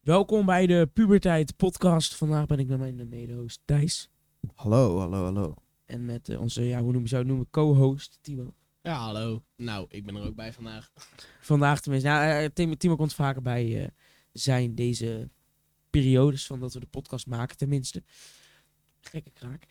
Welkom bij de Puberteit podcast. Vandaag ben ik met mijn mede-host Thijs. Hallo, hallo, hallo. En met eh, onze, ja, hoe noem je zou het noemen, co-host Timo. Ja, hallo. Nou, ik ben er ook bij vandaag. Vandaag tenminste. Ja, eh, Timo, Timo komt vaker bij eh, zijn deze periodes van dat we de podcast maken, tenminste. Gekke kraak.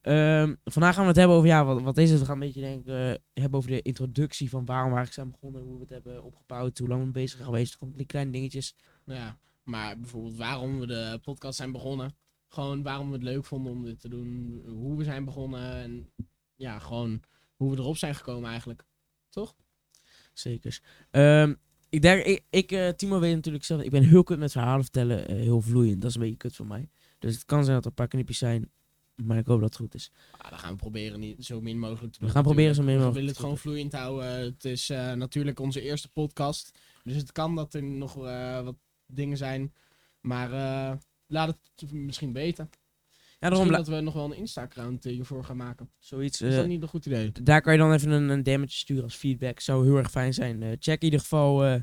Ehm, vandaag gaan we het hebben over, ja, wat, wat is het? We gaan een beetje denken, eh, hebben over de introductie van waarom we eigenlijk zijn begonnen, hoe we het hebben opgebouwd, hoe lang we bezig zijn geweest. Gewoon die kleine dingetjes. Ja, maar bijvoorbeeld waarom we de podcast zijn begonnen. Gewoon waarom we het leuk vonden om dit te doen. Hoe we zijn begonnen. En ja, gewoon hoe we erop zijn gekomen eigenlijk. Zeker. Ehm, ik denk, ik, ik eh, Timo weet natuurlijk zelf, ik ben heel kut met verhalen vertellen, eh, heel vloeiend. Dat is een beetje kut voor mij. Dus het kan zijn dat er een paar knipjes zijn, maar ik hoop dat het goed is. Ja, dan gaan we proberen niet zo min mogelijk te We doen. gaan proberen zo min mogelijk We willen het gewoon vloeiend houden. Het is eh, natuurlijk onze eerste podcast. Dus het kan dat er nog wat dingen zijn. Maar eh, laat het misschien weten. Ja, daarom Misschien dat we nog wel een Insta-account eh, hiervoor gaan maken. zoiets. is eh, dat niet een goed idee? daar kan je dan even een, een damage sturen als feedback. Zou heel erg fijn zijn. Eh, check in ieder geval eh,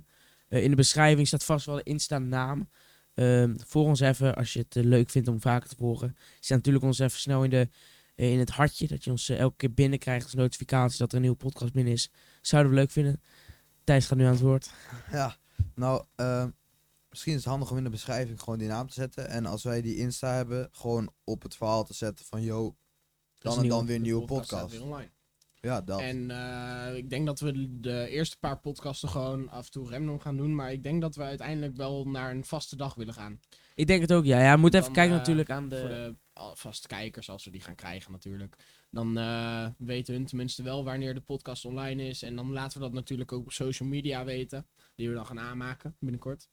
eh, in de beschrijving staat vast wel de Insta naam. Ehm volg ons even als je het eh, leuk vindt om vaker te volgen. Zet natuurlijk ons even snel in, de, eh, in het hartje. Dat je ons eh, elke keer binnenkrijgt als notificatie dat er een nieuwe podcast binnen is. Zouden we leuk vinden. Thijs gaat nu aan het woord. Ja, nou, eh, misschien is het handig om in de beschrijving gewoon die naam te zetten. En als wij die Insta hebben, gewoon op het verhaal te zetten van, yo, dan en dan weer een De nieuwe podcast weer online. Ja, dat. En eh, ik denk dat we de eerste paar podcasten gewoon af en toe random gaan doen. Maar ik denk dat we uiteindelijk wel naar een vaste dag willen gaan. Ik denk het ook, ja. Ja, we moeten even Dan, kijken eh, natuurlijk aan Voor de... de al- vaste kijkers, als we die gaan krijgen natuurlijk. Dan eh, weten hun tenminste wel wanneer de podcast online is. En dan laten we dat natuurlijk ook op social media weten. Die we dan gaan aanmaken binnenkort.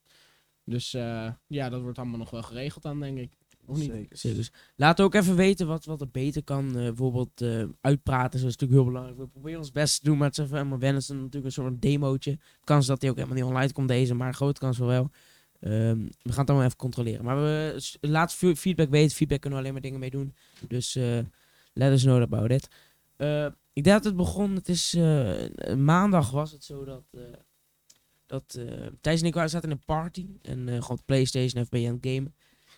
Dus eh, ja, dat wordt allemaal nog wel geregeld dan, denk ik. Of niet? Zeker. Zeker. Dus laat ook even weten wat, wat er beter kan. Eh, bijvoorbeeld eh, uitpraten, is natuurlijk heel belangrijk. We proberen ons best te doen, maar het is even helemaal wennen. Het is natuurlijk een soort demootje. Kans dat hij ook helemaal niet online komt deze, maar grote kans wel wel. Ehm, we gaan het allemaal even controleren. Maar we, laat fe- feedback weten. Feedback kunnen we alleen maar dingen mee doen. Dus eh let us know about it. Eh, ik denk dat het begon, het is eh, maandag was het zo dat... dat eh, Thijs en ik waren- zaten in een party. En eh gewoon op Playstation even aan het gamen.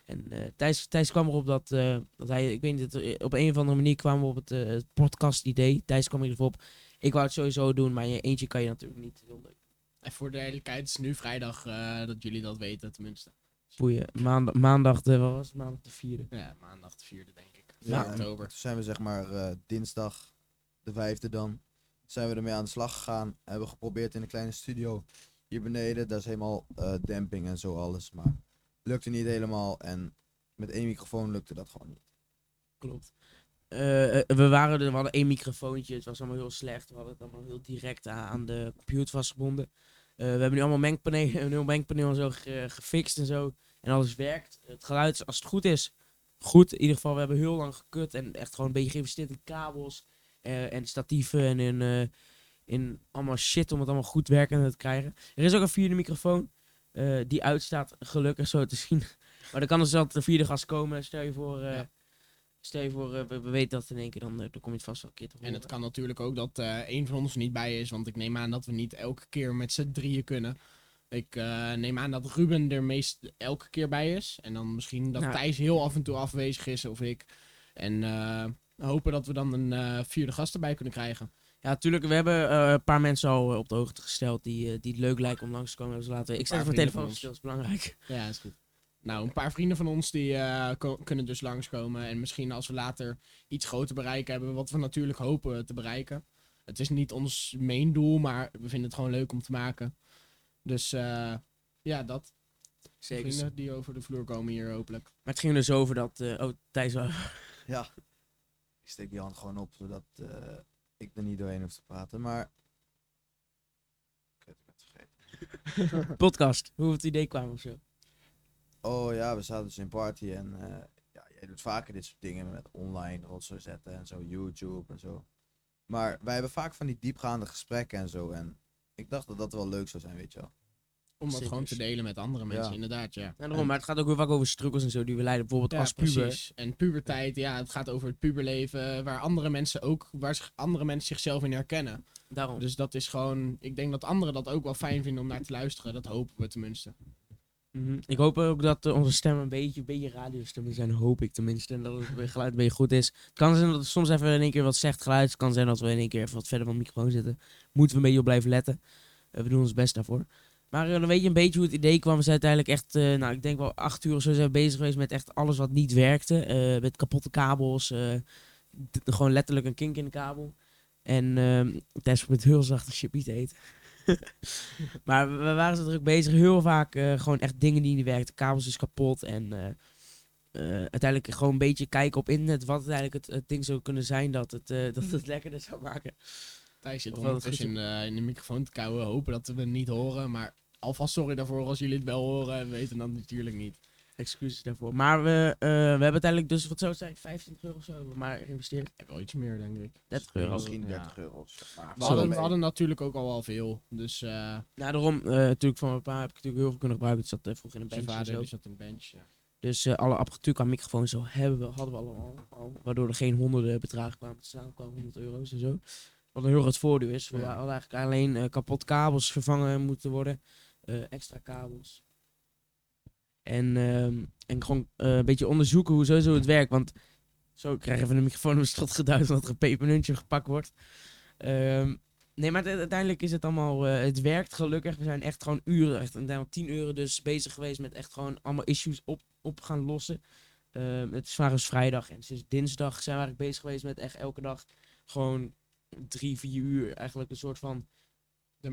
En eh Thijs, Thijs kwam erop dat, eh, dat hij, ik weet niet, op een of andere manier kwamen we op het, het podcast idee. Thijs kwam er geval op. Ik wou het sowieso doen, maar je eentje kan je natuurlijk niet. Heel leuk. En voor de duidelijkheid, het is nu vrijdag eh, dat jullie dat weten tenminste. Boeien. Maandag, maandag de, wat was het? Maandag de vierde. Ja, maandag de vierde denk ik. Ja, en oktober. Toen zijn we zeg maar eh, dinsdag, de vijfde dan, zijn we ermee aan de slag gegaan. Hebben geprobeerd in een kleine studio beneden. Daar is helemaal eh damping en zo alles. Maar lukte niet helemaal. En met één microfoon lukte dat gewoon niet. Klopt. Eh, eh, we, waren er, we hadden één microfoontje. Het was allemaal heel slecht. We hadden het allemaal heel direct aan, de computer vastgebonden. Eh, we hebben nu allemaal mengpaneel, een mengpaneel en zo ge- gefixt en zo. En alles werkt. Het geluid, is, als het goed is, goed. In ieder geval, we hebben heel lang gekut. En echt gewoon een beetje geïnvesteerd in kabels. en statieven en in, in allemaal shit om het allemaal goed werkend te krijgen. Er is ook een vierde microfoon. eh, die uitstaat, gelukkig zo te zien. maar dan kan dus altijd een vierde gast komen. Stel je voor... eh, Ja. Stel je voor, eh, we, we weten dat in één keer, dan, dan kom je het vast wel een keer te horen. En het kan natuurlijk ook dat een van ons er niet bij is. Want ik neem aan dat we niet elke keer met z'n drieën kunnen. Ik neem aan dat Ruben er meest elke keer bij is. En dan misschien dat Nou. Thijs heel af en toe afwezig is of ik. En hopen dat we dan een vierde gast erbij kunnen krijgen. Ja, natuurlijk. We hebben eh, een paar mensen al eh, op de hoogte gesteld die, eh, die het leuk lijken om langs te komen. Dus laten we... Ik zet even mijn vrienden telefoon stil, dat is belangrijk. Ja, is goed. Nou, een paar vrienden van ons die eh, kunnen dus langskomen. En misschien als we later iets groter bereiken hebben, wat we natuurlijk hopen te bereiken. Het is niet ons main doel, maar we vinden het gewoon leuk om te maken. Dus eh, ja, dat. Zeker. Vrienden die over de vloer komen hier hopelijk. Maar het ging er dus over dat... eh, oh, Thijs... wel- Ja. Ik steek die hand gewoon op, zodat eh, ik er niet doorheen hoef te praten. Maar... Kut, ik ben het vergeten. podcast. Hoe we het idee kwamen of zo. Oh ja, we zaten dus in party en eh, ja, jij doet vaker dit soort dingen met online rotzooi zetten en zo, YouTube en zo. Maar wij hebben vaak van die diepgaande gesprekken en zo. En ik dacht dat dat wel leuk zou zijn, weet je wel. Om dat Zeker. gewoon te delen met andere mensen, Ja. inderdaad, ja. Ja, daarom, maar het gaat ook weer vaak over struggles en zo die we leiden. Bijvoorbeeld als puber. En puberteit, ja, het gaat over het puberleven, waar andere mensen ook, waar zich- andere mensen zichzelf in herkennen. Daarom. Dus dat is gewoon, ik denk dat anderen dat ook wel fijn vinden om naar te luisteren. Dat hopen we tenminste. Mhm. Ik hoop ook dat eh, onze stemmen een beetje, een beetje radiostemmen zijn, hoop ik tenminste. En dat het geluid een beetje goed is. Het kan zijn dat het soms even in één keer wat slecht geluid is. Het kan zijn dat we in één keer even wat verder van de microfoon zitten. Moeten we een beetje op blijven letten. Eh, we doen ons best daarvoor. Maar eh, dan weet je een beetje hoe het idee kwam. We zijn uiteindelijk echt, eh, nou ik denk wel acht uur of zo zijn we bezig geweest met echt alles wat niet werkte. Eh, met kapotte kabels. gewoon letterlijk een kink in de kabel. En ehm Tess probeert heel zacht chipie te eten. maar we, waren zo druk bezig. Heel vaak gewoon echt dingen die niet werkten. Kabels is kapot. En uiteindelijk gewoon een beetje kijken op internet wat het eigenlijk het, het ding zou kunnen zijn dat het, dat het lekkerder zou maken. Thijs zit ondertussen in, in de microfoon te kauwen. Hopen dat we het niet horen. Maar alvast sorry daarvoor als jullie het wel horen. En weten dat natuurlijk niet. Excuses daarvoor. Maar we, eh, we hebben uiteindelijk dus, wat zou het zijn, 25 euro of zo maar geïnvesteerd. Ik heb wel iets meer, denk ik. 30 euro. Misschien Ja. 30 euro's. Maar We hadden, we hadden natuurlijk ook al wel veel. Dus eh Nou, daarom, eh, natuurlijk van mijn pa heb ik natuurlijk heel veel kunnen gebruiken. Het zat vroeger in een zijn bench en vader zo. die zat in een bench. Ja. Dus eh, alle apparatuur qua microfoons zo hebben we, hadden we allemaal. Al, waardoor er geen honderden bedragen kwamen te staan, kwamen 100 euro's en zo. Wat een heel groot voordeel is. We Ja. hadden eigenlijk alleen kapot kabels vervangen moeten worden. Eh, extra kabels. En, ehm, en gewoon eh, een beetje onderzoeken hoe sowieso het werkt. Want zo krijgen we de microfoon op de strot geduid omdat er een pepermuntje gepakt wordt. Ehm, nee, maar uite- uiteindelijk is het allemaal... eh, het werkt gelukkig. We zijn echt gewoon uren, echt een denk 10 uur dus bezig geweest met echt gewoon allemaal issues op, op gaan lossen. Ehm, het is vandaag vrijdag en sinds dinsdag zijn we eigenlijk bezig geweest met echt elke dag gewoon drie, vier uur eigenlijk een soort van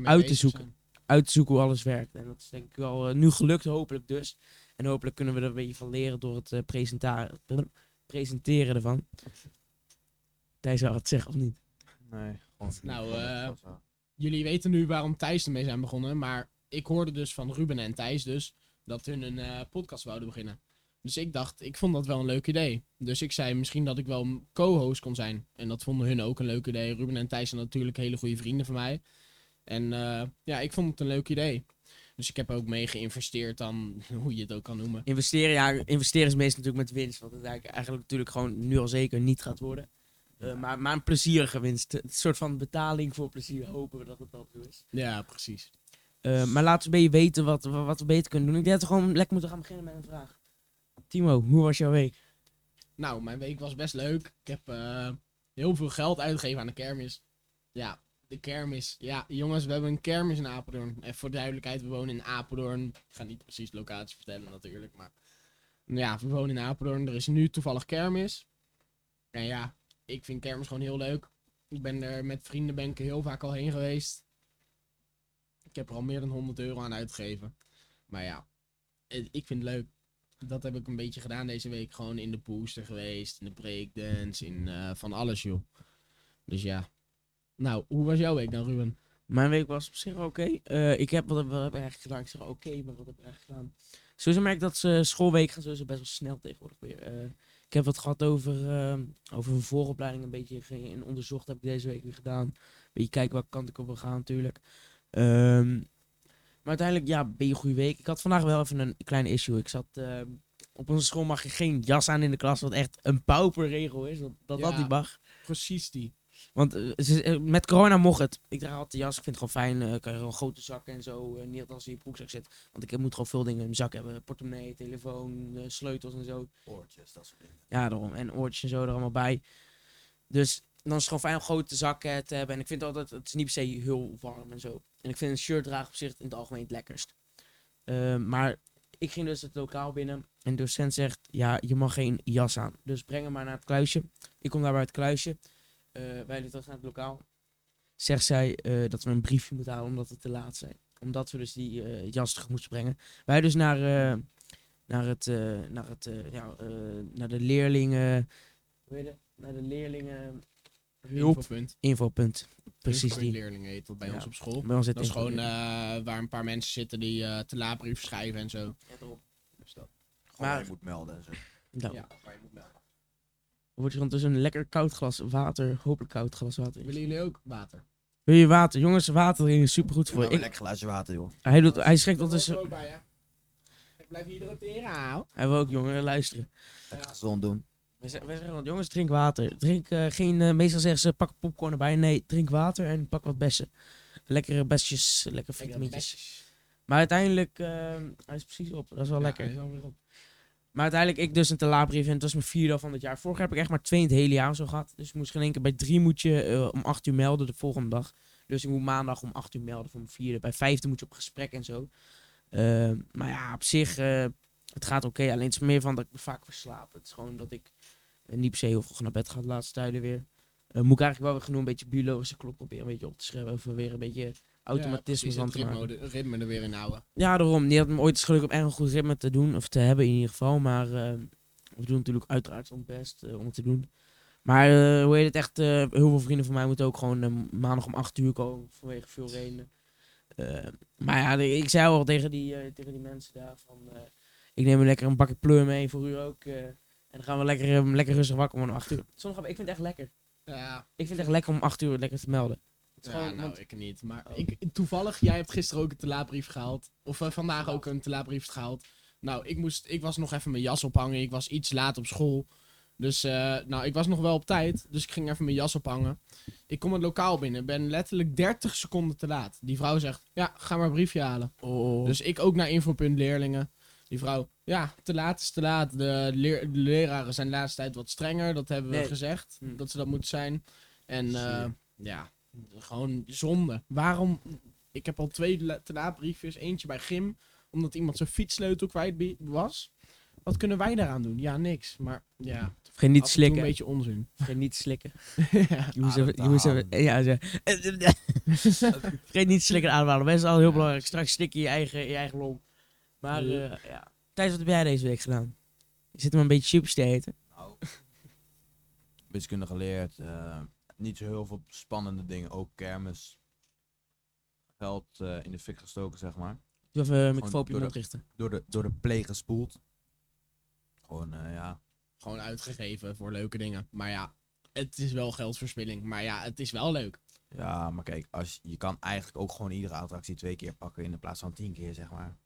Uit te zoeken. zijn. Uit te zoeken hoe alles werkt. En dat is denk ik wel eh, nu gelukt, hopelijk dus. En hopelijk kunnen we er een beetje van leren door het eh, presenta- presenteren ervan. Thijs zou het zeggen of niet? Nee, gewoon. Nou, eh. Jullie weten nu waarom Thijs ermee zijn begonnen. Maar ik hoorde dus van Ruben en Thijs dus dat hun een eh, podcast wouden beginnen. Dus ik dacht, ik vond dat wel een leuk idee. Dus ik zei misschien dat ik wel een co-host kon zijn. En dat vonden hun ook een leuk idee. Ruben en Thijs zijn natuurlijk hele goede vrienden van mij. En eh, ja, ik vond het een leuk idee. Dus ik heb ook mee geïnvesteerd dan, hoe je het ook kan noemen. Investeren, ja, investeren is meestal natuurlijk met winst. Wat het eigenlijk, eigenlijk natuurlijk gewoon nu al zeker niet gaat worden. Eh, maar, maar een plezierige winst. Een soort van betaling voor plezier. Hopen we dat het dat zo is. Ja, precies. Eh, maar laten we een beetje weten wat, wa- wat we beter kunnen doen. Ik denk dat we gewoon lekker moeten gaan beginnen met een vraag. Timo, hoe was jouw week? Nou, mijn week was best leuk. Ik heb heel veel geld uitgegeven aan de kermis. Ja, de kermis. Ja, jongens, we hebben een kermis in Apeldoorn. En voor duidelijkheid, we wonen in Apeldoorn. Ik ga niet precies locatie vertellen natuurlijk, maar... Ja, we wonen in Apeldoorn. Er is nu toevallig kermis. En ja, ik vind kermis gewoon heel leuk. Ik ben er met vrienden ben ik heel vaak al heen geweest. Ik heb er al meer dan 100 euro aan uitgegeven. Maar ja, ik vind het leuk dat heb ik een beetje gedaan deze week. Gewoon in de booster geweest, in de breakdance, in eh, van alles, joh. Dus ja. Nou, hoe was jouw week dan, Ruben? Mijn week was op zich oké. Eh, ik heb, wat wat heb ik eigenlijk gedaan? Ik zeg oké, maar wat heb ik eigenlijk gedaan? Sowieso merk ik dat ze schoolweek gaan sowieso best wel snel tegenwoordig weer. Eh, ik heb wat gehad over, eh, over een vooropleiding, een beetje in onderzocht heb ik deze week weer gedaan. Een beetje kijken welke kant ik op wil gaan natuurlijk. Ehm, maar uiteindelijk, ja, ben je een goede week. Ik had vandaag wel even een klein issue. Ik zat, ehm, op onze school mag je geen jas aan in de klas, wat echt een pauperregel is. Dat dat, dat niet mag. Precies die. Want eh, ze- eh, met corona mocht het. Ik draag altijd de jas. Ik vind het gewoon fijn. eh kan je gewoon grote zakken en zo. niet als je in je broekzak zit. Want ik moet gewoon veel dingen in mijn zak hebben. Portemonnee, telefoon, sleutels en zo. Oortjes, dat soort dingen. Ja, daarom. En oortjes en zo er allemaal bij. Dus dan is het gewoon fijn om grote zakken te hebben. En ik vind altijd, het is niet per se heel warm en zo. En ik vind een shirt dragen op zich in het algemeen het lekkerst. Maar ik ging dus het lokaal binnen. En de docent zegt, ja, je mag geen jas aan. Dus breng hem maar naar het kluisje. Ik kom daar bij het kluisje. Eh, wij liepen terug naar het lokaal. Zegt zij eh, dat we een briefje moeten halen omdat we te laat zijn. Omdat we dus die eh, jas terug moesten brengen. Wij dus naar, eh, naar, het, eh, naar, het, eh, ja, eh, naar de leerlingen... Hoe heet het? Naar de leerlingen... Hulp. Infopunt. Infopunt. Precies Infopunt die. leerlingen heet dat bij Ja. ons op school. Bij ons Dat is gewoon eh, waar een paar mensen zitten die eh, te laat brief schrijven en zo. Ja, daarom. Dus dat. Gewoon Maar- waar je moet melden en zo. Nou, Ja, waar je moet melden. Wordt je gewoon tussen een lekker koud glas water, hopelijk koud glas water. Willen jullie ook water? Wil je water? Jongens, water drinken is supergoed voor Voor je. een Ik, lekker glaasje water, joh. hij, doet, hij schrikt Dat ondertussen... ook bij, hè? Ik blijf hydrateren, hou. Hij wil ook jongen luisteren. Lekker gezond doen. Wij zeggen, wij zeggen altijd, jongens, drink water. Drink eh, geen, eh, meestal zeggen ze pak popcorn erbij. Nee, drink water en pak wat bessen. Lekkere besjes, lekkere vitamintjes. Maar uiteindelijk, eh, hij is precies op. Dat is wel Ja, lekker. hij is alweer op. Maar uiteindelijk, ik dus een te laat brief en het was mijn vierde van het jaar. Vorig jaar heb ik echt maar twee in het hele jaar zo gehad. Dus ik moest geen keer bij drie moet je eh, om acht uur melden de volgende dag. Dus ik moet maandag om acht uur melden voor mijn vierde. Bij vijfde moet je op gesprek en zo. Eh, maar ja, op zich, eh, het gaat oké. Alleen het is meer van dat ik me vaak verslaap. Het is gewoon dat ik eh, niet per se heel vroeg naar bed ga de laatste tijden weer. Moet ik eigenlijk wel weer genoeg een beetje biologische klok proberen een beetje op te schrijven. Of er weer een beetje automatisme ja, van te het maken. de ritme er weer in houden. Ja, daarom. Die had me ooit eens geluk om echt een goed ritme te doen. Of te hebben in ieder geval. Maar eh, we doen natuurlijk uiteraard ons best eh, om het te doen. Maar eh, hoe heet het echt? heel veel vrienden van mij moeten ook gewoon maandag om 8 uur komen. Vanwege veel redenen. Maar ja, ik zei al tegen die, tegen die mensen daar van... ik neem lekker een bakje pleur mee voor u ook. en dan gaan we lekker, lekker rustig wakker om 8 uur. Sommige, ik vind het echt lekker. Ja, Ik vind het echt lekker om 8 uur lekker te melden. Het ja gewoon- nou, want- ik niet. Maar Oh. ik, toevallig, jij hebt gisteren ook een te laat brief gehaald. Of eh, vandaag ook een te laat brief gehaald. Nou, ik, moest, ik was nog even mijn jas ophangen. Ik was iets laat op school. Dus, eh, nou, ik was nog wel op tijd. Dus ik ging even mijn jas ophangen. Ik kom het lokaal binnen. Ben letterlijk 30 seconden te laat. Die vrouw zegt, ja, ga maar een briefje halen. Oh. Dus ik ook naar infopunt leerlingen. Die vrouw, ja, te laat is te laat. De, leer- de leraren zijn de laatste tijd wat strenger. Dat hebben we Nee. gezegd, Hm. dat ze dat moeten zijn. En eh, ja, gewoon zonde. Waarom? Ik heb al twee la- te laat briefjes. Eentje bij Gym, omdat iemand zijn fietssleutel kwijt was. Wat kunnen wij daaraan doen? Ja, niks. Maar ja, Vergeet niet slikken. een beetje onzin. Vergeet niet te slikken. ja. Je ja, ze, vergeet niet te slikken en ademhalen. Dat is al heel Ja. belangrijk. Straks slik je je eigen, je eigen long. Maar Ja. eh, ja. Thijs, wat heb jij deze week gedaan? Je zit maar een beetje chips te eten. Nou, wiskunde geleerd. eh, niet zo heel veel spannende dingen. Ook kermis. Geld eh, in de fik gestoken, zeg maar. Doe even een microfoon op je door mond de- richten. Door de, door de pleeg gespoeld. Gewoon, eh, ja. Gewoon uitgegeven voor leuke dingen. Maar ja, het is wel geldverspilling. Maar ja, het is wel leuk. Ja, maar kijk, als, je kan eigenlijk ook gewoon iedere attractie twee keer pakken in plaats van tien keer, zeg maar.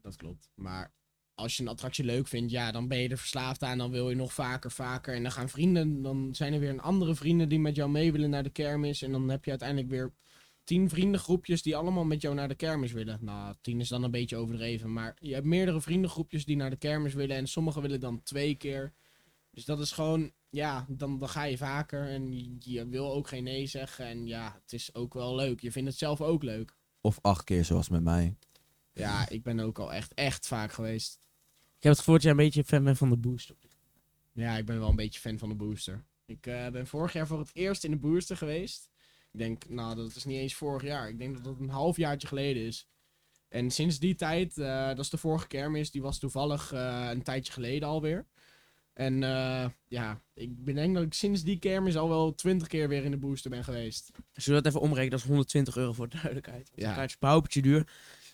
Dat klopt. Maar als je een attractie leuk vindt, ja, dan ben je er verslaafd aan. Dan wil je nog vaker, vaker. En dan gaan vrienden, dan zijn er weer een andere vrienden die met jou mee willen naar de kermis. En dan heb je uiteindelijk weer tien vriendengroepjes die allemaal met jou naar de kermis willen. Nou, tien is dan een beetje overdreven. Maar je hebt meerdere vriendengroepjes die naar de kermis willen. En sommigen willen dan twee keer. Dus dat is gewoon, ja, dan, dan ga je vaker. En je, je wil ook geen nee zeggen. En ja, het is ook wel leuk. Je vindt het zelf ook leuk. Of acht keer zoals met mij. Ja, ik ben ook al echt, echt vaak geweest. Ik heb het gevoel dat jij een beetje fan bent van de boost. Ja, ik ben wel een beetje fan van de booster. Ik eh, ben vorig jaar voor het eerst in de booster geweest. Ik denk, nou, dat is niet eens vorig jaar. Ik denk dat dat een halfjaartje geleden is. En sinds die tijd, eh, dat is de vorige kermis, die was toevallig eh, een tijdje geleden alweer. En ja, ik denk dat ik sinds die kermis al wel twintig keer weer in de booster ben geweest. Zullen we dat even omrekenen? Dat is 120 euro voor de duidelijkheid. Ja. Het kaartje duur.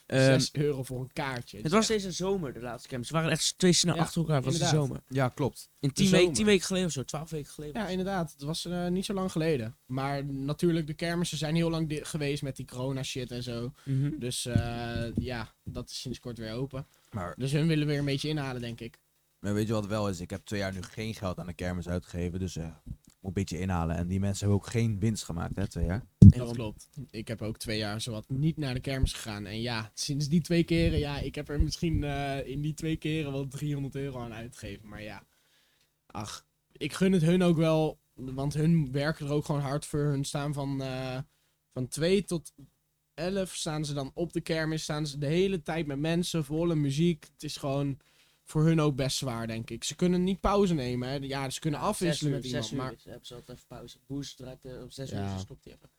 Ehm, 6 euro voor een kaartje. het was deze zomer, de laatste kermis. Ze waren echt twee snel Ja, achter elkaar. Het was de inderdaad. zomer. Ja, klopt. In 10 weken. 10 weken geleden of zo, 12 weken geleden. Ja, inderdaad. Het was eh, niet zo lang geleden. Maar natuurlijk, de kermissen zijn heel lang geweest met die corona shit en zo. Mhm. Dus eh, ja, dat is sinds kort weer open. Maar, Dus hun willen weer een beetje inhalen, denk ik. maar weet je wat wel is? Ik heb twee jaar nu geen geld aan de kermis uitgegeven, dus eh, moet een beetje inhalen. En die mensen hebben ook geen winst gemaakt, hè, twee jaar. Dat klopt. Ik heb ook twee jaar zowat niet naar de kermis gegaan. En ja, sinds die twee keren, ja, ik heb er misschien eh, in die twee keren wel 300 euro aan uitgegeven. Maar ja, ach, ik gun het hun ook wel. Want hun werken er ook gewoon hard voor. Hun staan van, eh van 2 tot 11 staan ze dan op de kermis. Staan ze de hele tijd met mensen, volle muziek. Het is gewoon voor hun ook best zwaar, denk ik. Ze kunnen niet pauze nemen. Hè. Ja, ze kunnen afwisselen met iemand. Zes Maar uur hebben ze altijd even pauze. Boost draait eh, op 6 Ja. uur, stopt hij even.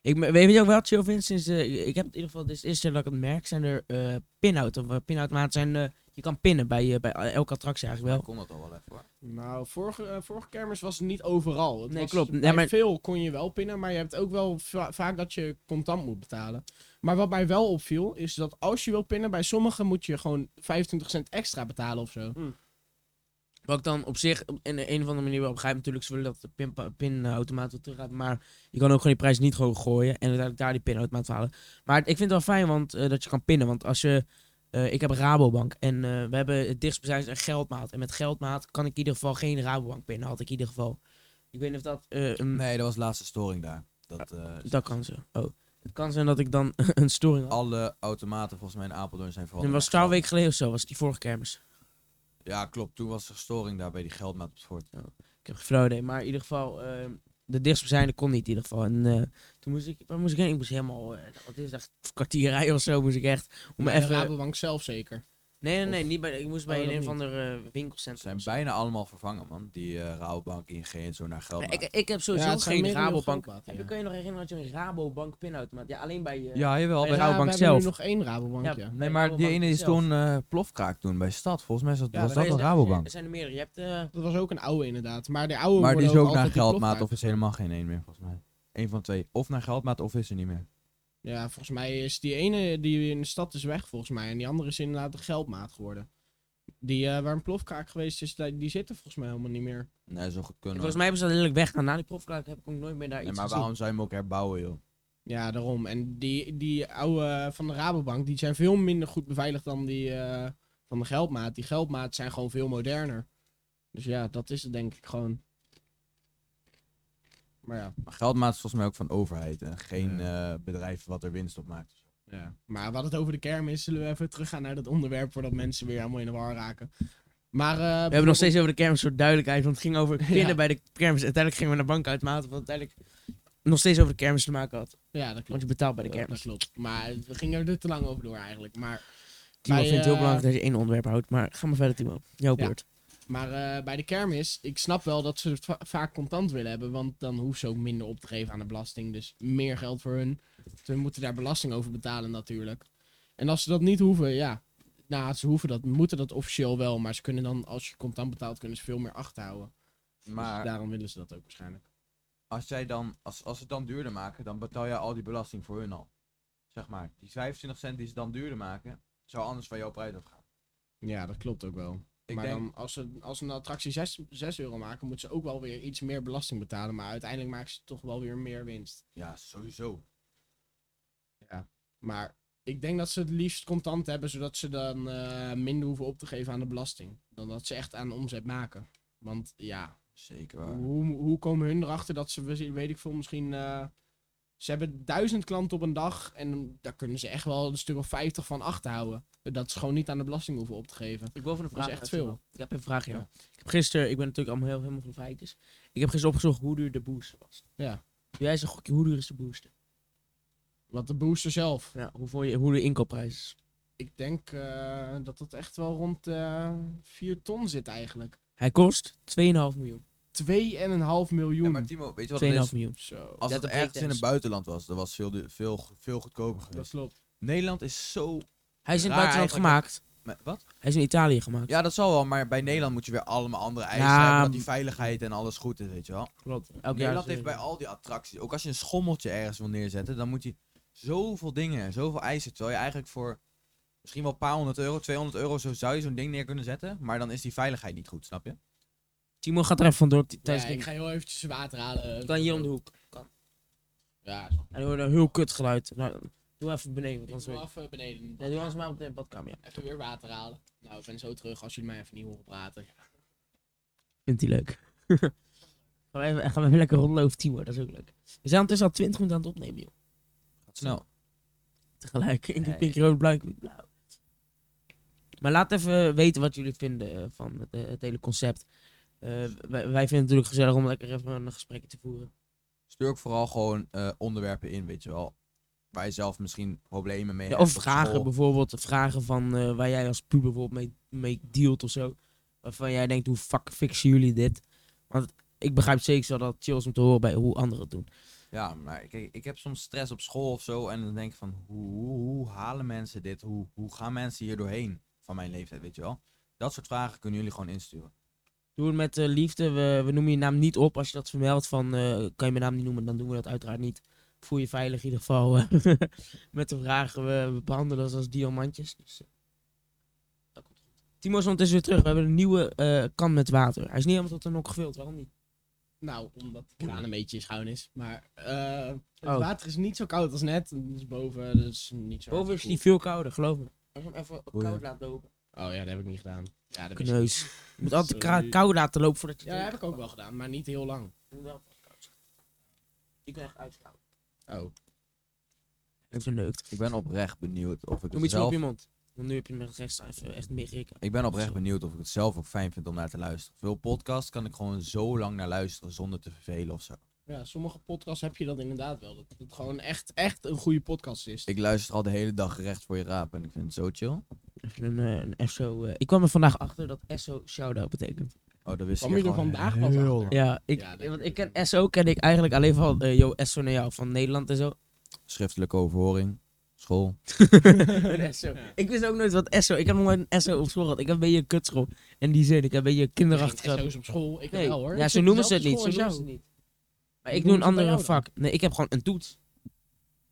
Ik, weet je ook wel chill vind? Sinds, eh, ik heb in ieder geval, dit is eerste keer dat ik het merk, zijn er eh pinhout of uh, pinhoutmaat zijn, eh, je kan pinnen bij, bij elke attractie eigenlijk wel. kon dat al wel even hoor. Nou, vorige, vorige kermis was het niet overal. Het Nee, was- klopt. Ja, bij maar- veel kon je wel pinnen, maar je hebt ook wel va- vaak dat je contant moet betalen. Maar wat mij wel opviel, is dat als je wil pinnen, bij sommigen moet je gewoon 25 cent extra betalen of zo. Wat ik dan op zich in een of andere manier wel begrijp natuurlijk, ze willen dat de pinpa- pinautomaat weer terug gaat, maar je kan ook gewoon die prijs niet hoog gooien en uiteindelijk daar die pinautomaat halen. Maar ik vind het wel fijn want, eh, dat je kan pinnen, want als je, eh, ik heb een Rabobank en eh, we hebben het dichtstbijzijnde een geldmaat en met geldmaat kan ik in ieder geval geen Rabobank pinnen, had ik in ieder geval. Ik weet niet of dat, eh, een, Nee, dat was de laatste storing daar. Dat, eh, dat kan zo. Oh. Het kan zijn dat ik dan een storing had. Alle automaten volgens mij in Apeldoorn zijn vooral... Dat was twaalf weken geleden of zo, was het die vorige kermis. Ja, klopt. Toen was er storing daar bij die geldmaat op het fort. Ik heb geen idee, maar in ieder geval, eh, de dichtstbijzijnde kon niet in ieder geval. En eh, toen moest ik, waar moest ik heen? Ik moest helemaal, eh, wat is dat, een kwartier rijden of zo moest ik echt. Om de even... Rabobank zelf zeker. Nee, nee, nee, of- niet bij, ik moest Oh, bij dat een, of ander eh, Ze winkelcentrum. zijn of zo. bijna allemaal vervangen, man. Die eh Rabobank, ING en zo naar Nee, geldmaat. ik, ik heb sowieso Ja, zijn geen Rabobank. Heb je, ja. kan je nog herinneren dat je een Rabobank pinautomaat? Ja, alleen bij... eh, ja, jawel. bij bij de Rabobank we hebben nu zelf. nog één Rabobank, Ja, ja. Nee, maar die ene is toen eh plofkraak toen bij Stad. Volgens mij is dat, Ja, was dat een zijn- Rabobank. Er zijn er meerdere. Je hebt... eh, Dat was ook een oude inderdaad. Maar de oude Maar die is ook naar geldmaat of is helemaal geen één meer, volgens mij. Eén van twee. Of naar geldmaat of is er niet meer. Ja, volgens mij is die ene die in de stad is weg, volgens mij. En die andere is inderdaad de geldmaat geworden. Die eh, waar een plofkraak geweest is, die, die zit er volgens mij helemaal niet meer. Nee, zo goed kunnen. volgens mij hebben ze dat letterlijk weggaan. Na die profkraak heb ik ook nooit meer daar Nee, iets maar gezien. waarom zou je hem ook herbouwen, joh? Ja, daarom. En die, die oude van de Rabobank, die zijn veel minder goed beveiligd dan die eh, van de geldmaat. Die geldmaat zijn gewoon veel moderner. Dus ja, dat is het denk ik gewoon. Maar ja, Maar geldmaat is volgens mij ook van overheid en geen eh, bedrijf wat er winst op maakt. ja. Maar wat het over de kermis, zullen we even teruggaan naar dat onderwerp voordat mensen weer helemaal in de war raken. Maar, eh, We hebben nog steeds over de kermis voor duidelijkheid, want het ging over pinnen Ja. bij de kermis. Uiteindelijk gingen we naar bankautomaten, wat uiteindelijk nog steeds over de kermis te maken had. Ja, dat Want klopt. je betaalt bij de Ja, kermis. Dat klopt. Maar we gingen er te lang over door eigenlijk. Maar, Timo Bij, vindt het heel eh, belangrijk dat je één onderwerp houdt, maar ga maar verder Timo. Jouw Ja. beurt. Maar eh, bij de kermis, ik snap wel dat ze het va- vaak contant willen hebben. Want dan hoeft ze ook minder op te geven aan de belasting. Dus meer geld voor hun. Ze moeten daar belasting over betalen natuurlijk. En als ze dat niet hoeven, ja. Nou, ze hoeven dat, moeten dat officieel wel. Maar ze kunnen dan, als je contant betaalt, kunnen ze veel meer achterhouden. Maar Dus daarom willen ze dat ook waarschijnlijk. als, jij dan, als, als ze het dan duurder maken, dan betaal jij al die belasting voor hun al. Zeg maar, die 25 cent die ze dan duurder maken, zou anders van jouw prijs afgaan. Ja, dat klopt ook wel. Ik maar denk, dan, als ze, als een attractie 6, 6 euro maken, moeten ze ook wel weer iets meer belasting betalen. Maar uiteindelijk maken ze toch wel weer meer winst. ja, sowieso. Maar ik denk dat ze het liefst contant hebben, zodat ze dan eh, minder hoeven op te geven aan de belasting. Dan dat ze echt aan omzet maken. Want ja, Zeker waar. hoe, hoe komen hun erachter dat ze, we- weet ik veel, misschien... eh, ze hebben duizend klanten op een dag en daar kunnen ze echt wel een stuk of 50 van achterhouden. Dat ze gewoon niet aan de belasting hoeven op te geven. Ik wil even een Dat is vraag echt veel. Ik heb een vraag, ja. Ja. Ik heb gisteren, ik ben natuurlijk allemaal heel, helemaal van de feitjes. Ik heb gisteren opgezocht hoe duur de booster was. Ja. Doe jij gokje, hoe duur is de booster? Wat de booster zelf. Ja, hoe, je, hoe de inkoopprijs is. Ik denk eh, dat dat echt wel rond eh 4 ton zit eigenlijk. Hij kost 2,5 miljoen. 2,5 miljoen. Ja, maar Timo, weet je wat 2,5 het is? miljoen. Zo, Als Net het op ergens in het buitenland was, dan was het veel, du- veel, veel goedkoper dat geweest. klopt. Nederland is zo... Hij is in het Raar buitenland eigenlijk, gemaakt. Maar- Wat? Hij is in Italië gemaakt. Ja, dat zal wel, maar bij Nederland moet je weer allemaal andere eisen Ja, hebben. Dat die veiligheid en alles goed is, weet je wel. klopt. Elk Nederland jaar heeft bij al die attracties, ook als je een schommeltje ergens wil neerzetten, dan moet je zoveel dingen, zoveel eisen. Terwijl je eigenlijk voor misschien wel een paar honderd euro, 200 euro, zo zou je zo'n ding neer kunnen zetten. Maar dan is die veiligheid niet goed, snap je? Timo gaat er even vandoor Ja, ik ga heel eventjes water halen. Dan hier om de hoek. Ja, En dan hoor je een heel kut geluid. Nou, doe even beneden. Ik weet even beneden. Nee, doe anders maar op de badkamer. Ja. Even weer water halen. Nou, ik ben zo terug als jullie mij even niet horen praten. Vindt hij leuk. gaan, we even, gaan we even lekker rondlopen, Timo. Dat is ook leuk. We zijn ondertussen al 20 minuten aan het opnemen, joh. Gaat snel. Tegelijk. Ik Nee. heb pink, rood, blauw, blauw. Maar laat even weten wat jullie vinden eh, van het, eh, het hele concept. Eh, wij, wij vinden het natuurlijk gezellig om lekker even een gesprekje te voeren. Stuur ook vooral gewoon eh, onderwerpen in, weet je wel. Waar je zelf misschien problemen mee Ja, hebt. of vragen school. bijvoorbeeld, vragen van eh, waar jij als puber bijvoorbeeld mee, mee dealt of zo. Waarvan jij denkt, hoe fuck fixen jullie dit? Want ik begrijp zeker wel dat het chill is om te horen bij hoe anderen het doen. Ja, maar kijk, ik heb soms stress op school of zo. En dan denk ik van, hoe, hoe, hoe halen mensen dit? Hoe, hoe gaan mensen hier doorheen van mijn leeftijd, weet je wel? Dat soort vragen kunnen jullie gewoon insturen. Doe het met eh, liefde. We, we noemen je naam niet op. Als je dat vermeldt van, eh, kan je mijn naam niet noemen, dan doen we dat uiteraard niet. Voel je veilig in ieder geval eh, met de vragen. We, we behandelen ze als diamantjes. Dus, dat komt goed. Timo is ondertussen weer terug. We hebben een nieuwe eh, kan met water. Hij is niet helemaal tot de nok gevuld. Waarom niet? Nou, omdat de kraan een beetje schuin is. Maar eh, het Oh. water is niet zo koud als net. Dus boven dus niet zo Boven is die gekoeld. veel kouder, geloof me. Als je hem even koud laat lopen. Oh ja, dat heb ik niet gedaan. Ja, dat ik. Kneus. Je moet altijd Sorry. koud laten lopen voordat je Ja, dat heb ik ook wel gedaan, maar niet heel lang. Je kan echt uitschouwen. Oh. Het verneukt. Ik ben oprecht benieuwd of ik Doe het iets op zelf... je mond. Want nu heb je met rechts even echt meegekeken. Ik ben oprecht benieuwd of ik het zelf ook fijn vind om naar te luisteren. Veel podcasts kan ik gewoon zo lang naar luisteren zonder te vervelen of zo. Ja, sommige podcasts heb je dat inderdaad wel. Dat het gewoon echt, echt een goede podcast is. Ik luister al de hele dag recht voor je raap en ik vind het zo chill. Even een, eh, een SO. eh, ik kwam er vandaag achter dat SO shout-out betekent. Oh, dat wist Kwam ik je er vandaag pas heel achter? lang. Ja, ik, Ja, dat- want ik ken SO ken ik eigenlijk alleen van eh yo SO naar jou van Nederland en zo. Schriftelijke overhoring, school. Een SO. Ja. Ik wist ook nooit wat SO. Ik heb nog nooit een SO op school gehad. Ik heb een beetje een kutschool. En die zin, ik heb een beetje Geen kinderachtige. SO's op school. Ik Nee, wel hoor. ja, Ik zo zit noemen ze het dezelfde niet. Zo school noemen als ze het niet. Maar ik doe een andere vak. Nee, ik heb gewoon een toets.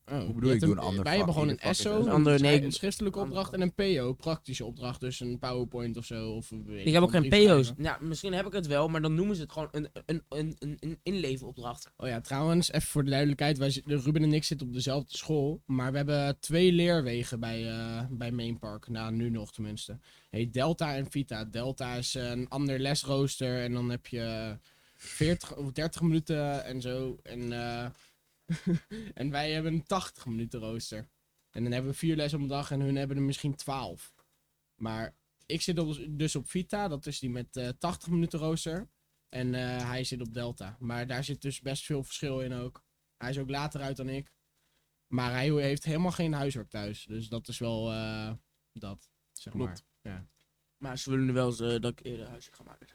Oh, Hoe bedoel je ik doe een ander Wij hebben gewoon Ieder een vak is SO, een een, ander- nee, een schriftelijke opdracht en een PO, praktische opdracht. Dus een PowerPoint of zo. Of, weet Ik heb ook geen brief PO's. schrijven. Ja, misschien heb ik het wel, maar dan noemen ze het gewoon een, een, een, een, een inlevenopdracht. Oh ja, trouwens, even voor de duidelijkheid. Wij, Ruben en ik zitten op dezelfde school. Maar we hebben twee leerwegen bij, eh bij Mainpark. Nou, nu nog tenminste. Heet Delta en Vita. Delta is eh, een ander lesrooster. En dan heb je 40 of 30 minuten en zo. En, eh, en wij hebben een 80 minuten rooster. En dan hebben we vier lessen op een dag en hun hebben er misschien 12. Maar ik zit op, dus op Vita. Dat is die met eh 80 minuten rooster. En eh, hij zit op Delta. Maar daar zit dus best veel verschil in ook. Hij is ook later uit dan ik. Maar hij heeft helemaal geen huiswerk thuis. Dus dat is wel eh, dat, zeg Klopt. maar. Ja. Maar ze willen nu wel eens eh, dat ik eerder huisje ga maken.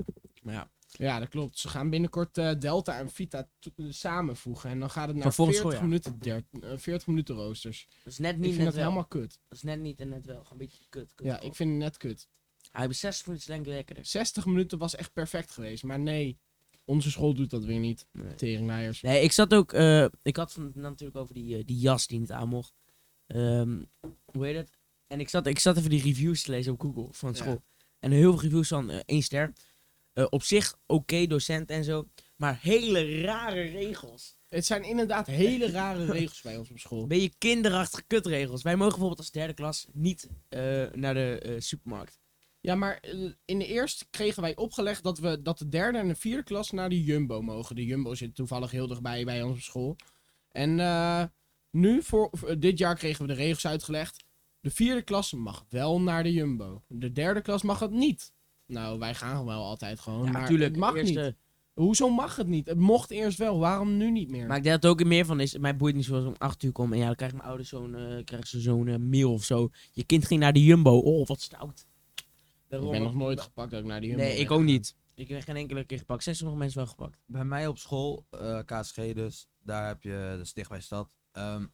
Maar ja, ja, dat klopt. Ze gaan binnenkort eh, Delta en Vita eh, samenvoegen. En dan gaat het naar Van volgend 40 schooljaar. minuten, der- eh, 40 minuten roosters. dat is net Ik niet vind net dat wel. helemaal kut. Dat is net niet en net wel. Gewoon een beetje kut. kut Ja, ik vind het net kut. Hij heeft 60 minuten lang lekkerder. 60 minuten was echt perfect geweest. Maar nee, onze school doet dat weer niet. Nee. Teringleiers. Nee, ik zat ook. eh, ik had van, natuurlijk over die, die jas die niet aan mocht. Ehm, hoe heet het? En ik zat, ik zat even die reviews te lezen op Google van Ja. school. En heel veel reviews van één ster. Eh, op zich oké docent en zo. Maar hele rare regels. Het zijn inderdaad hele rare regels bij ons op school. Een beetje kinderachtige kutregels. Wij mogen bijvoorbeeld als derde klas niet eh, naar de eh, supermarkt. Ja, maar eh, in de eerste kregen wij opgelegd dat, we, dat de derde en de vierde klas naar de Jumbo mogen. De Jumbo zit toevallig heel dichtbij bij onze school. En eh, nu, voor, eh, dit jaar kregen we de regels uitgelegd. De vierde klas mag wel naar de Jumbo. De derde klas mag het niet. Nou, wij gaan wel altijd gewoon, Ja, maar natuurlijk. het mag eerste- niet. Hoezo mag het niet? Het mocht eerst wel, waarom nu niet meer? Maar ik denk dat het ook meer van is. Mij boeit niet zoals om 8 uur kom. En ja, dan krijgen mijn ouders zo'n eh, ze zo'n eh, mail of zo. Je kind ging naar de Jumbo. Oh, wat stout. ik ben nog nooit gepakt dat ik naar de Jumbo Nee, ben ik ook niet. Ik ben geen enkele keer gepakt. Zijn sommige mensen wel gepakt? Bij mij op school, eh KSG dus, daar heb je, de stad. Ehm,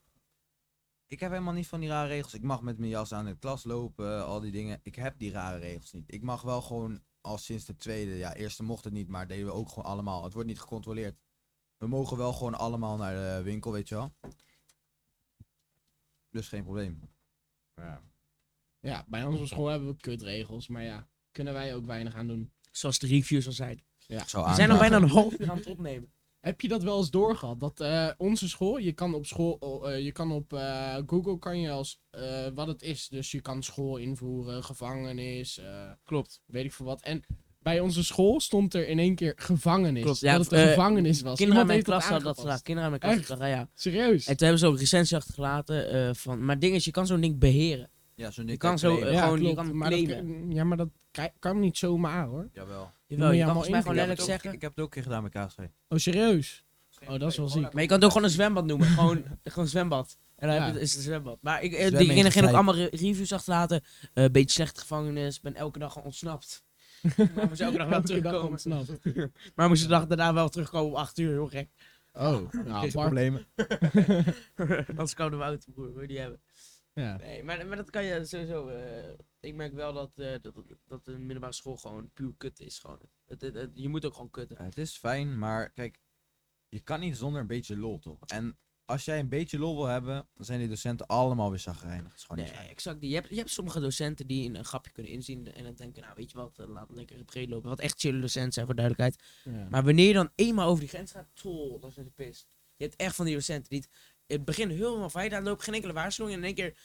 ik heb helemaal niet van die rare regels. Ik mag met mijn jas aan de klas lopen, al die dingen. Ik heb die rare regels niet. Ik mag wel gewoon al sinds de tweede, ja, eerste mocht het niet, maar deden we ook gewoon allemaal. Het wordt niet gecontroleerd. We mogen wel gewoon allemaal naar de winkel, weet je wel. Dus geen probleem. Ja. Ja, bij op school hebben we kutregels, maar ja, kunnen wij ook weinig aan doen. Zoals de reviews al zeiden. Zou We zijn al bijna een half uur aan het opnemen. Heb je dat wel eens doorgehad? Dat eh, onze school, je kan op school, oh, eh, je kan op eh, Google kan je als eh, wat het is. Dus je kan school invoeren, gevangenis, eh, Klopt. weet ik veel wat. En bij onze school stond er in één keer gevangenis. Klopt, ja, dat het een gevangenis was. Kinderen aan Iemand mijn heeft klas hadden dat gedaan. Kinderen aan mijn klas Echt? hadden ja. Serieus? En toen hebben ze ook recensie achtergelaten eh, van... Maar ding is, je kan zo'n ding beheren. Ja, zo'n Je ding kan zo, gewoon- je klopt, kan hem maar dat, kan- ja, maar dat kan niet zomaar hoor. Jawel. Je je kan mij gewoon in- Ik heb, letterlijk het ook, zeggen... ik heb het ook een keer gedaan met KSG. Oh, serieus? Oh, dat is wel ziek. Maar je kan het ook gewoon een zwembad noemen. gewoon, gewoon zwembad. En dan Ja. heb je, is het een zwembad. Maar ik, eh, Zwemmen die in kinderen gingen ook allemaal re- reviews achterlaten. Eh beetje slechte gevangenis. Ben elke dag ontsnapt. maar moest elke dag wel terugkomen. ontsnapt. Maar moest de dag daarna wel terugkomen om 8 uur. Heel gek. Oh, nou, problemen. Dat is koude woud, broer. Wil je die hebben? Ja. Nee, maar, maar dat kan je sowieso. eh, ik merk wel dat, eh, dat, dat, de middelbare school gewoon puur kut is. Gewoon. Het, het, het- je moet ook gewoon kutten. Ja, het is fijn, maar kijk, je kan niet zonder een beetje lol, toch? En als jij een beetje lol wil hebben, dan zijn die docenten allemaal weer zagrijnig. Dat is gewoon Nee, niet exact. Je hebt, je hebt sommige docenten die een, een grapje kunnen inzien en dan denken, nou weet je wat, eh, laat het lekker breed lopen. Wat echt chille docenten zijn voor duidelijkheid. Ja. Maar wanneer je dan eenmaal over die grens gaat, tol, dat is een pist. Je hebt echt van die docenten die het in het begin helemaal fijn aan lopen, geen enkele waarschuwing en in één keer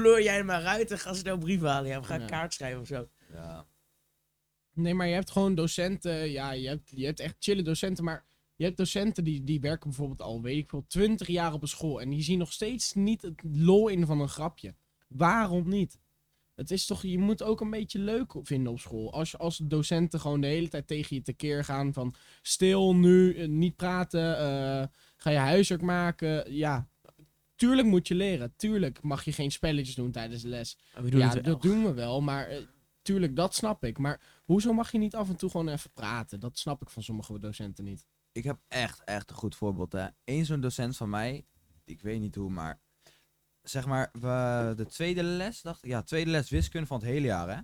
pleur jij er maar uit en ga snel brief halen. Ja, we gaan Ja. kaart schrijven of zo. Ja. Nee, maar je hebt gewoon docenten. Ja, je hebt, je hebt echt chille docenten. Maar Je hebt docenten die, die werken bijvoorbeeld al, weet ik veel, 20 jaar op een school. En die zien nog steeds niet het lol in van een grapje. Waarom niet? Het is toch, je moet ook een beetje leuk vinden op school. Als, als docenten gewoon de hele tijd tegen je tekeer gaan van stil nu, eh, niet praten, eh, ga je huiswerk maken. Ja, tuurlijk moet je leren. Tuurlijk mag je geen spelletjes doen tijdens de les. We doen ja, wel. dat doen we wel, maar eh, tuurlijk, dat snap ik. Maar hoezo mag je niet af en toe gewoon even praten? Dat snap ik van sommige docenten niet. Ik heb echt, echt een goed voorbeeld. Hè. Eén zo'n docent van mij, ik weet niet hoe, maar zeg maar, we, de tweede les, dacht ik, ja, tweede les wiskunde van het hele jaar, hè.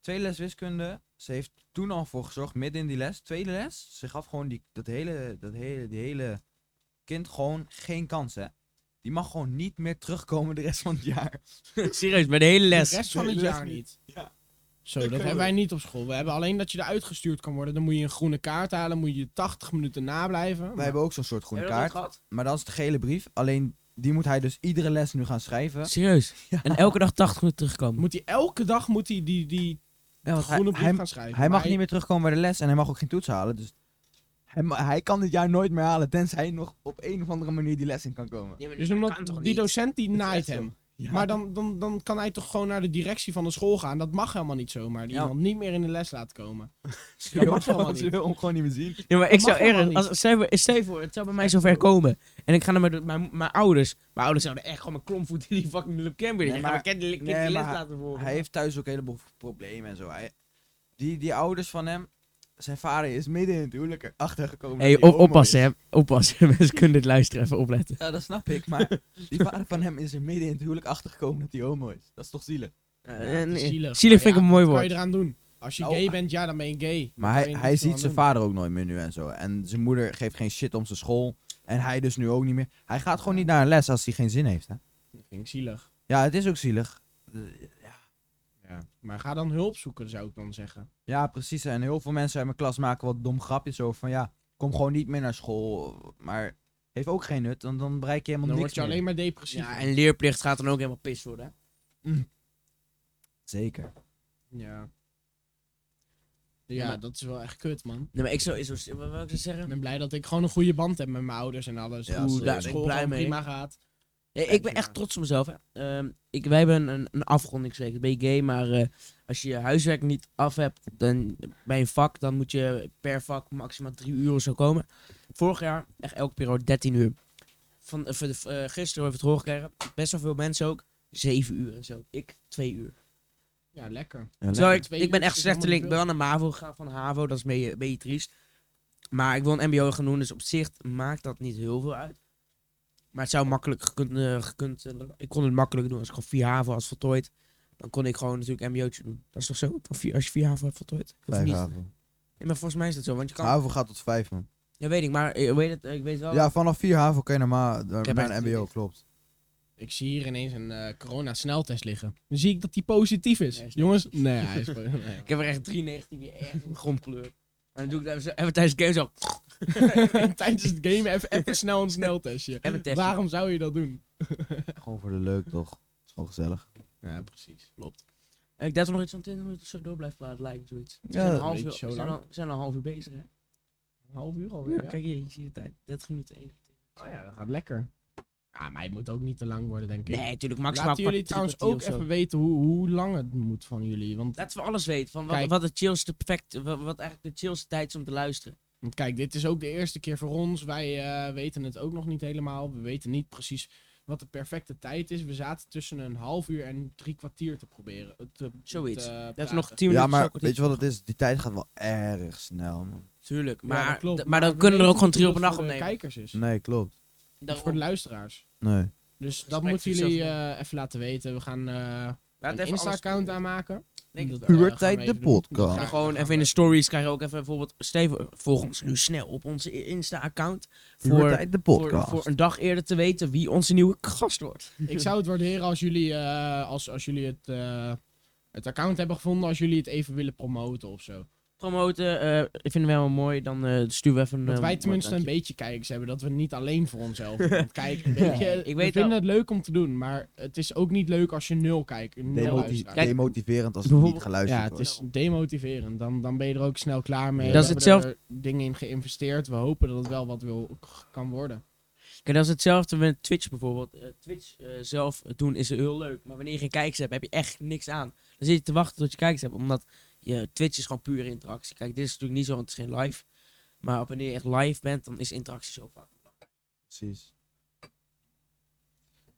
Tweede les wiskunde, ze heeft toen al voor gezorgd, midden in die les, tweede les, ze gaf gewoon die, dat hele, dat hele, die hele kind gewoon geen kans, hè. Die mag gewoon niet meer terugkomen de rest van het jaar. Serieus, bij de hele les. De rest van het jaar niet. Ja. Zo, dat hebben wij niet op school. We hebben alleen dat je eruit gestuurd kan worden. Dan moet je een groene kaart halen, moet je 80 minuten nablijven. Wij hebben ook zo'n soort groene kaart, maar dat is de gele brief. Alleen, die moet hij dus iedere les nu gaan schrijven. Serieus. Ja. En elke dag 80 minuten terugkomen. Moet hij elke dag moet hij die, die Ja, groene brief hij, gaan schrijven. Hij mag niet meer terugkomen bij de les en hij mag ook geen toets halen. Dus hij, ma- hij kan dit jaar nooit meer halen, tenzij hij nog op een of andere manier die les in kan komen. Dus omdat die docent die naait hem. Ja. Maar dan, dan, dan kan hij toch gewoon naar de directie van de school gaan. Dat mag helemaal niet zomaar. Die Ja. iemand niet meer in de les laten komen. Ze wil mag helemaal hem- ze niet. wil hem gewoon niet meer zien. Ja, maar ik zou niet. als, stel, voor, het zou bij mij zover komen. En ik ga naar mijn, mijn, mijn ouders. Mijn ouders zouden echt gewoon mijn klompvoet in die fucking Lip Camber. Nee, maar- kind die nee, les hij- laten volgen. Hij heeft thuis ook een heleboel problemen en zo. Hij, die, die ouders van hem, zijn vader is midden in het huwelijk achtergekomen. hey, dat hij op, homo oppassen hè. Oppassen. Mensen kunnen dit luisteren. Even opletten. Ja, dat snap ik, maar die vader van hem is er midden in het huwelijk achtergekomen dat hij homo is. Dat is toch zielig? Nee. Zielig, Zielig vind ik ja, een mooi wat woord. kan je eraan doen? Als je Nou, gay bent, ja, dan ben je gay. Maar hij, hij ziet zijn vader ook nooit meer nu en zo. En zijn moeder geeft geen shit om zijn school. En hij dus nu ook niet meer. Hij gaat gewoon niet naar een les als hij geen zin heeft. Hè? Dat vind ik zielig. Ja, het is ook zielig. Ja. Maar ga dan hulp zoeken, zou ik dan zeggen. ja, precies. En heel veel mensen uit mijn klas maken wat dom grapjes over van ja, kom gewoon niet meer naar school. Maar heeft ook geen nut, want dan bereik je helemaal Dan niks word je meer. alleen maar depressief. Ja, en leerplicht gaat dan ook helemaal pis worden. hè. Zeker. Ja. Ja, Ja, maar- dat is wel echt kut, man. Nee, maar ik zou, zo, wat wil ik Ik zeggen? ben blij dat ik gewoon een goede band heb met mijn ouders en alles. Ja, Oeh, zeker. daar Daar ben ik school blij mee. prima gaat. Ik ben echt trots op mezelf. Hè. Ehm, ik, wij hebben een, een afrondingsweek. Ben je gay, maar eh, als je je huiswerk niet af hebt dan, bij een vak, dan moet je per vak maximaal drie uur of zo komen. Vorig jaar echt elke periode 13 uur. Van, eh, eh, gisteren hebben we het hoorgekregen. Best wel veel mensen ook. 7 uur en zo. Ik 2 uur. Ja, lekker. Ja, ik, ben echt is slechte helemaal link. Ik ben wel naar MAVO gegaan van HAVO. Dat is een beetje, een beetje triest. Maar ik wil een MBO gaan doen. Dus op zich maakt dat niet heel veel uit. Maar het zou makkelijk gekund... eh, gekund eh, ik kon het makkelijk doen als ik gewoon 4 HAVO had voltooid. Dan kon ik gewoon natuurlijk MBO'tje doen. Dat is toch zo? Vier- Als je 4 HAVO hebt voltooid. Vijf haven. Nee, maar volgens mij is dat zo. Want je kan... Haven gaat tot vijf, man. Ja, weet ik. Maar ik weet, het, ik weet wel... Ja, vanaf vier haven kan je normaal heb naar een mbo, klopt. Ik zie hier ineens een eh, corona-sneltest liggen. Dan zie ik dat die positief is. Nee, is Jongens, nee, hij is nee. Ik heb er echt 3 negatieve echt een grondkleur. En dan doe ik dat even, even tijdens de game zo... Tijdens het game even, even snel een sneltestje. Even testen. Waarom zou je dat doen? Gewoon voor de leuk, toch? is gewoon gezellig. Ja, precies. Klopt. En ik denk dat we nog iets van 20 minuten zo door blijven praten, lijkt zoiets. We Ja, zijn, een dat half uur, we zijn, al, we zijn al een half uur bezig, hè? Een half uur Ja, alweer. kijk hier, je ziet de tijd. 30 minuten één. Oh ja, dat gaat lekker. Ja, maar het moet ook niet te lang worden, denk ik. Nee, natuurlijk maximaal Laten jullie trouwens ook even weten hoe, hoe lang het moet van jullie. Want, Laten we alles weten. Van wat, Kijk. wat, het chillste perfect, wat, wat eigenlijk de chillste tijd is om te luisteren. Kijk, dit is ook de eerste keer voor ons. Wij eh, weten het ook nog niet helemaal. We weten niet precies wat de perfecte tijd is. We zaten tussen een half uur en drie kwartier te proberen. eh, Te, Zoiets. te Dat is nog 10 minuten. Ja, maar weet je wat het is? Die tijd gaat wel erg snel, man. Tuurlijk. Ja, Maar, dat klopt. d- maar dan we kunnen we er ook gewoon drie op een het opnemen. voor de kijkers is. Nee, klopt. Dat is voor de luisteraars. Nee. Dus dat moeten jullie eh, even laten weten. We gaan eh, een Insta-account aanmaken. Puberteit de podcast. Gewoon even in de stories krijg je ook even bijvoorbeeld... Steven, volg ons nu snel op onze Insta-account. Voor, de voor, podcast. voor een dag eerder te weten wie onze nieuwe gast wordt. Ik zou het waarderen als jullie, eh, als, als jullie het, eh, het account hebben gevonden, als jullie het even willen promoten of zo. Promoten. eh ik vind het wel mooi. Dan eh sturen we even Dat een... wij tenminste een beetje kijkers hebben. Dat we niet alleen voor onszelf doen. Want kijk, weet je, Ik we weet vinden het leuk om te doen. Maar het is ook niet leuk als je nul kijkt. Nul. Kijk, demotiverend als het niet geluisterd Ja, het wordt. is demotiverend. Dan, dan ben je er ook snel klaar mee. Dat We is hebben hetzelfde- er dingen in geïnvesteerd. We hopen dat het wel wat wil, kan worden. Kijk, dat is hetzelfde met Twitch bijvoorbeeld. Eh, Twitch zelf doen is heel leuk. Maar wanneer je geen kijkers hebt, heb je echt niks aan. Dan zit je te wachten tot je kijkers hebt. Omdat je, Twitch is gewoon pure interactie. Kijk, dit is natuurlijk niet zo, want het is geen live. Maar wanneer je echt live bent, dan is interactie zo vaak. Precies.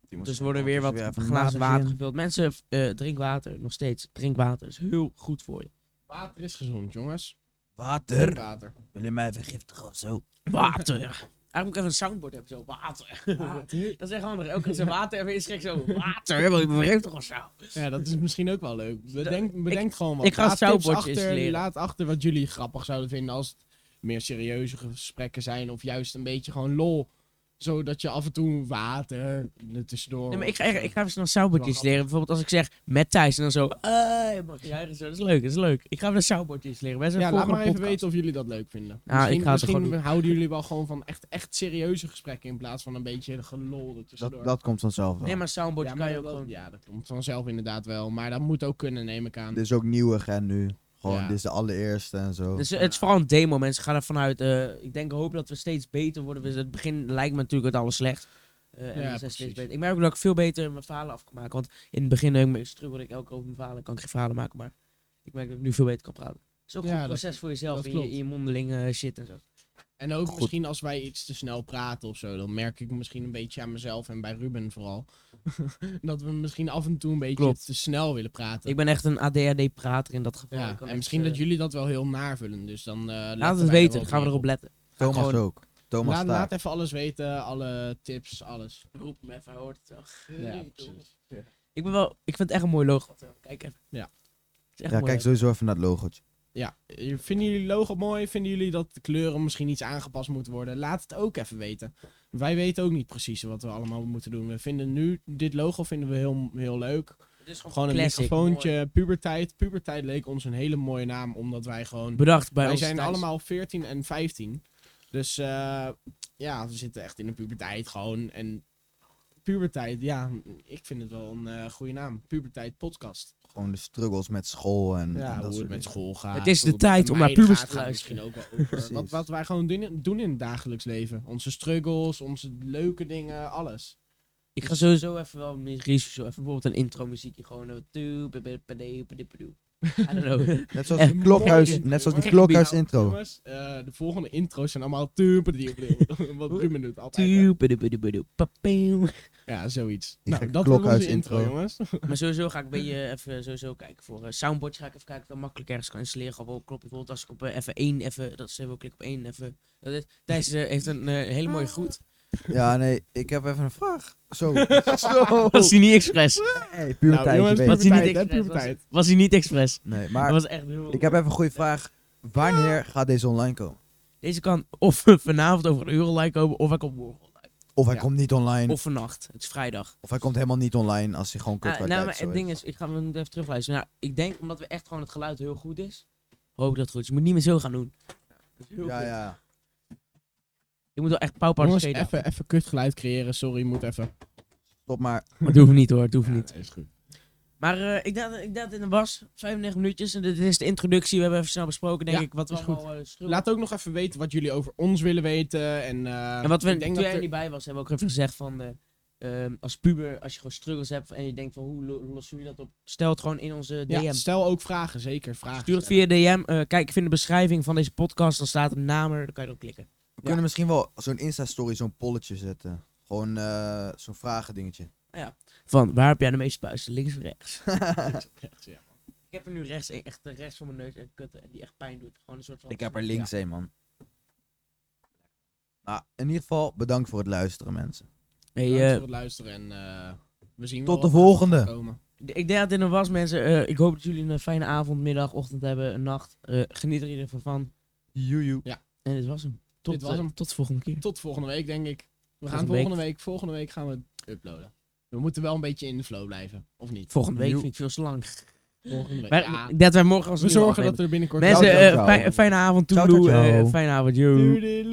Dus er worden weer wat glazen water gevuld. Mensen, eh drink water. Nog steeds. Drink water. is heel goed voor je. Water is gezond, jongens. Water. Water. Wil je mij vergiftigen of zo? Water. Eigenlijk moet ik even een soundboard hebben. Zo, water. dat is echt handig. Elke keer zo water is gek zo. Water. Wil je me vergiftigen of zo? Ja, dat is misschien ook wel leuk. Bedenk, bedenk gewoon wat. ik ga achter, installeren. Laat achter wat jullie grappig zouden vinden als het meer serieuze gesprekken zijn. Of juist een beetje gewoon lol. Zodat je af en toe water er tussendoor... Nee, maar ik ga, ik, ik ga even snel een soundboardje Wel installeren. Bijvoorbeeld als ik zeg met Thijs en dan zo. "Hey, mag jij en zo. Dat is leuk, dat is leuk. Ik ga even een soundboardje installeren. Wij zijn Ja, laat maar even podcast. weten of jullie dat leuk vinden. Ja, ik misschien ga misschien gewoon houden jullie wel gewoon van echt, echt serieuze gesprekken in plaats van een beetje gelol er tussendoor. Dat, dat komt vanzelf wel. Nee, maar een soundboardje ja, kan je ook gewoon... ja, dat komt vanzelf inderdaad wel. Maar dat moet ook kunnen, neem ik aan. Dit is ook nieuwig hè nu. Gewoon, Ja. dit is de allereerste en zo. Dus eh, het is vooral een demo, mensen. Ga ervan uit. eh, ik denk, hoop dat we steeds beter worden. We- Het begin lijkt me natuurlijk het alles slecht. Eh, en Ja, we zijn steeds beter. Ik merk ook dat ik veel beter mijn verhalen af kan maken. Want in het begin heb ik me struggelde ik elke keer over mijn verhalen. Kan ik geen verhalen maken. Maar ik merk dat ik nu veel beter kan praten. Het is ook een Ja, dat- proces voor jezelf. In je, in je mondelinge shit en zo. En ook Goed. misschien als wij iets te snel praten of zo, dan merk ik misschien een beetje aan mezelf en bij Ruben vooral. dat we misschien af en toe een beetje Klopt. te snel willen praten. Ik ben echt een ADHD-prater in dat geval. Ja, en misschien eh, dat jullie dat wel heel naarvullen. Dus dan. eh, letten Laat het weten, dan gaan we erop letten. Thomas gewoon- ook. Thomas Laat, laat even alles weten, alle tips, alles. Roep hem even, hij hoort het wel. Ja, precies. Ik, ben wel, ik vind het echt een mooi logo. Kijk even. Ja. Ja, mooi kijk logo. sowieso even naar het logootje. Ja, vinden jullie logo mooi? Vinden jullie dat de kleuren misschien iets aangepast moeten worden? Laat het ook even weten. Wij weten ook niet precies wat we allemaal moeten doen. We vinden nu, dit logo vinden we heel, heel leuk. Het is Gewoon een classic, microfoontje, puberteit. Puberteit leek ons een hele mooie naam, omdat wij gewoon... Bedacht bij wij ons zijn thuis. allemaal 14 en 15. Dus eh, ja, we zitten echt in de puberteit gewoon. En puberteit, ja, ik vind het wel een eh goede naam. Puberteit podcast. Gewoon de struggles met school en, en dat hoe het met dingen. school gaat. Het is de tijd om naar pubers te gaat luisteren. Misschien ook wel over wat, Precies. wat wij gewoon doen, doen in het dagelijks leven. Onze struggles, onze leuke dingen, alles. Ik ga sowieso even wel research, zo even bijvoorbeeld een intro muziekje gewoon. Eh. I don't know. Net zoals die klokhuis, net zoals die klokhuis intro. Jongens, eh, de volgende intro's zijn allemaal tupen die Wat Ruben doet altijd. hè. Papeeuw. Ja, zoiets. Die Nou, gekke dat onze klokhuis intro, intro. jongens. Maar sowieso ga ik een beetje even sowieso kijken voor soundboardje. Ga ik even kijken of ik dat makkelijk ergens kan installeren. Gewoon wel kloppen. Bijvoorbeeld als ik op eh, even één, even, dat is even klik op één, even. Dat is, Thijs eh, heeft een eh, hele mooie groet. Ja, nee, ik heb even een vraag. Zo. Zo. Was hij niet expres? Hey, puur Nou, jongens. Was hij niet expres? Was, hij niet expres? Nee, Dat maar was echt heel... ik heb even een goede vraag. Wanneer gaat deze online komen? Deze kan of vanavond over een uur online komen, of hij komt morgen online. Of hij Ja. komt niet online, of, Of vannacht. Het is vrijdag. hij komt helemaal niet online als hij gewoon kort Ah, nou, maar het ding is, ik ga hem even terugluisteren. Nou, ik denk omdat we echt gewoon het geluid heel goed is, hoop ik dat het goed is. Je moet niet meer zo gaan doen. Ja, goed. ja. Je moet wel echt pauwpaard even, even kut geluid creëren. Sorry, moet even. Stop maar. Maar het hoeft niet hoor, het hoeft niet. is goed. Maar eh, ik dacht ik dacht in de was, 95 minuutjes. En dit is de introductie, we hebben even snel besproken denk Ja, ik. Wat we is goed. allemaal eh. Laat ook nog even weten wat jullie over ons willen weten. En, eh, En wat we, ik denk toen dat jij er er- niet bij was, hebben we ook even gezegd van... eh, ehm, als puber, als je gewoon struggles hebt en je denkt van hoe lo- lossen jullie dat op? Stel het gewoon in onze DM. ja, stel ook vragen, zeker. Vragen Stuur het stellen. via DM. eh, kijk, ik vind de beschrijving van deze podcast, dan staat een naam er, dan kan je erop klikken. We kunnen misschien wel zo'n Insta-story, zo'n polletje zetten. Gewoon eh, zo'n vragen dingetje. Van, waar heb jij de meeste puisten? Links of rechts? Rechts, ja. Ik heb er nu rechts, een- echt rechts van mijn neus en kutten en die echt pijn doet. Gewoon een soort van... Ik heb er links een, man. Nou, in ieder geval bedankt voor het luisteren, mensen. Hey, Bedankt eh, voor het luisteren en eh, we zien Tot wel de wat er volgende. gaat komen. ik denk dat dit er was, mensen. Eh, ik hoop dat jullie een fijne avond, middag, ochtend hebben, een nacht. Eh, geniet er in ieder geval van. Joejoe. En dit was hem. Tot, Dit was hem. tot de volgende keer. Tot volgende week, denk ik. We Tot gaan volgende week. week. volgende week gaan we uploaden. We moeten wel een beetje in de flow blijven, of niet? Volgende week vind ik veel te lang. Volgende week. Ja. Dat wij morgen als We zorgen dat er binnenkort... Mensen, eh, fijn- fijne avond, ciao. eh, Fijne avond, joe. Doei, doei.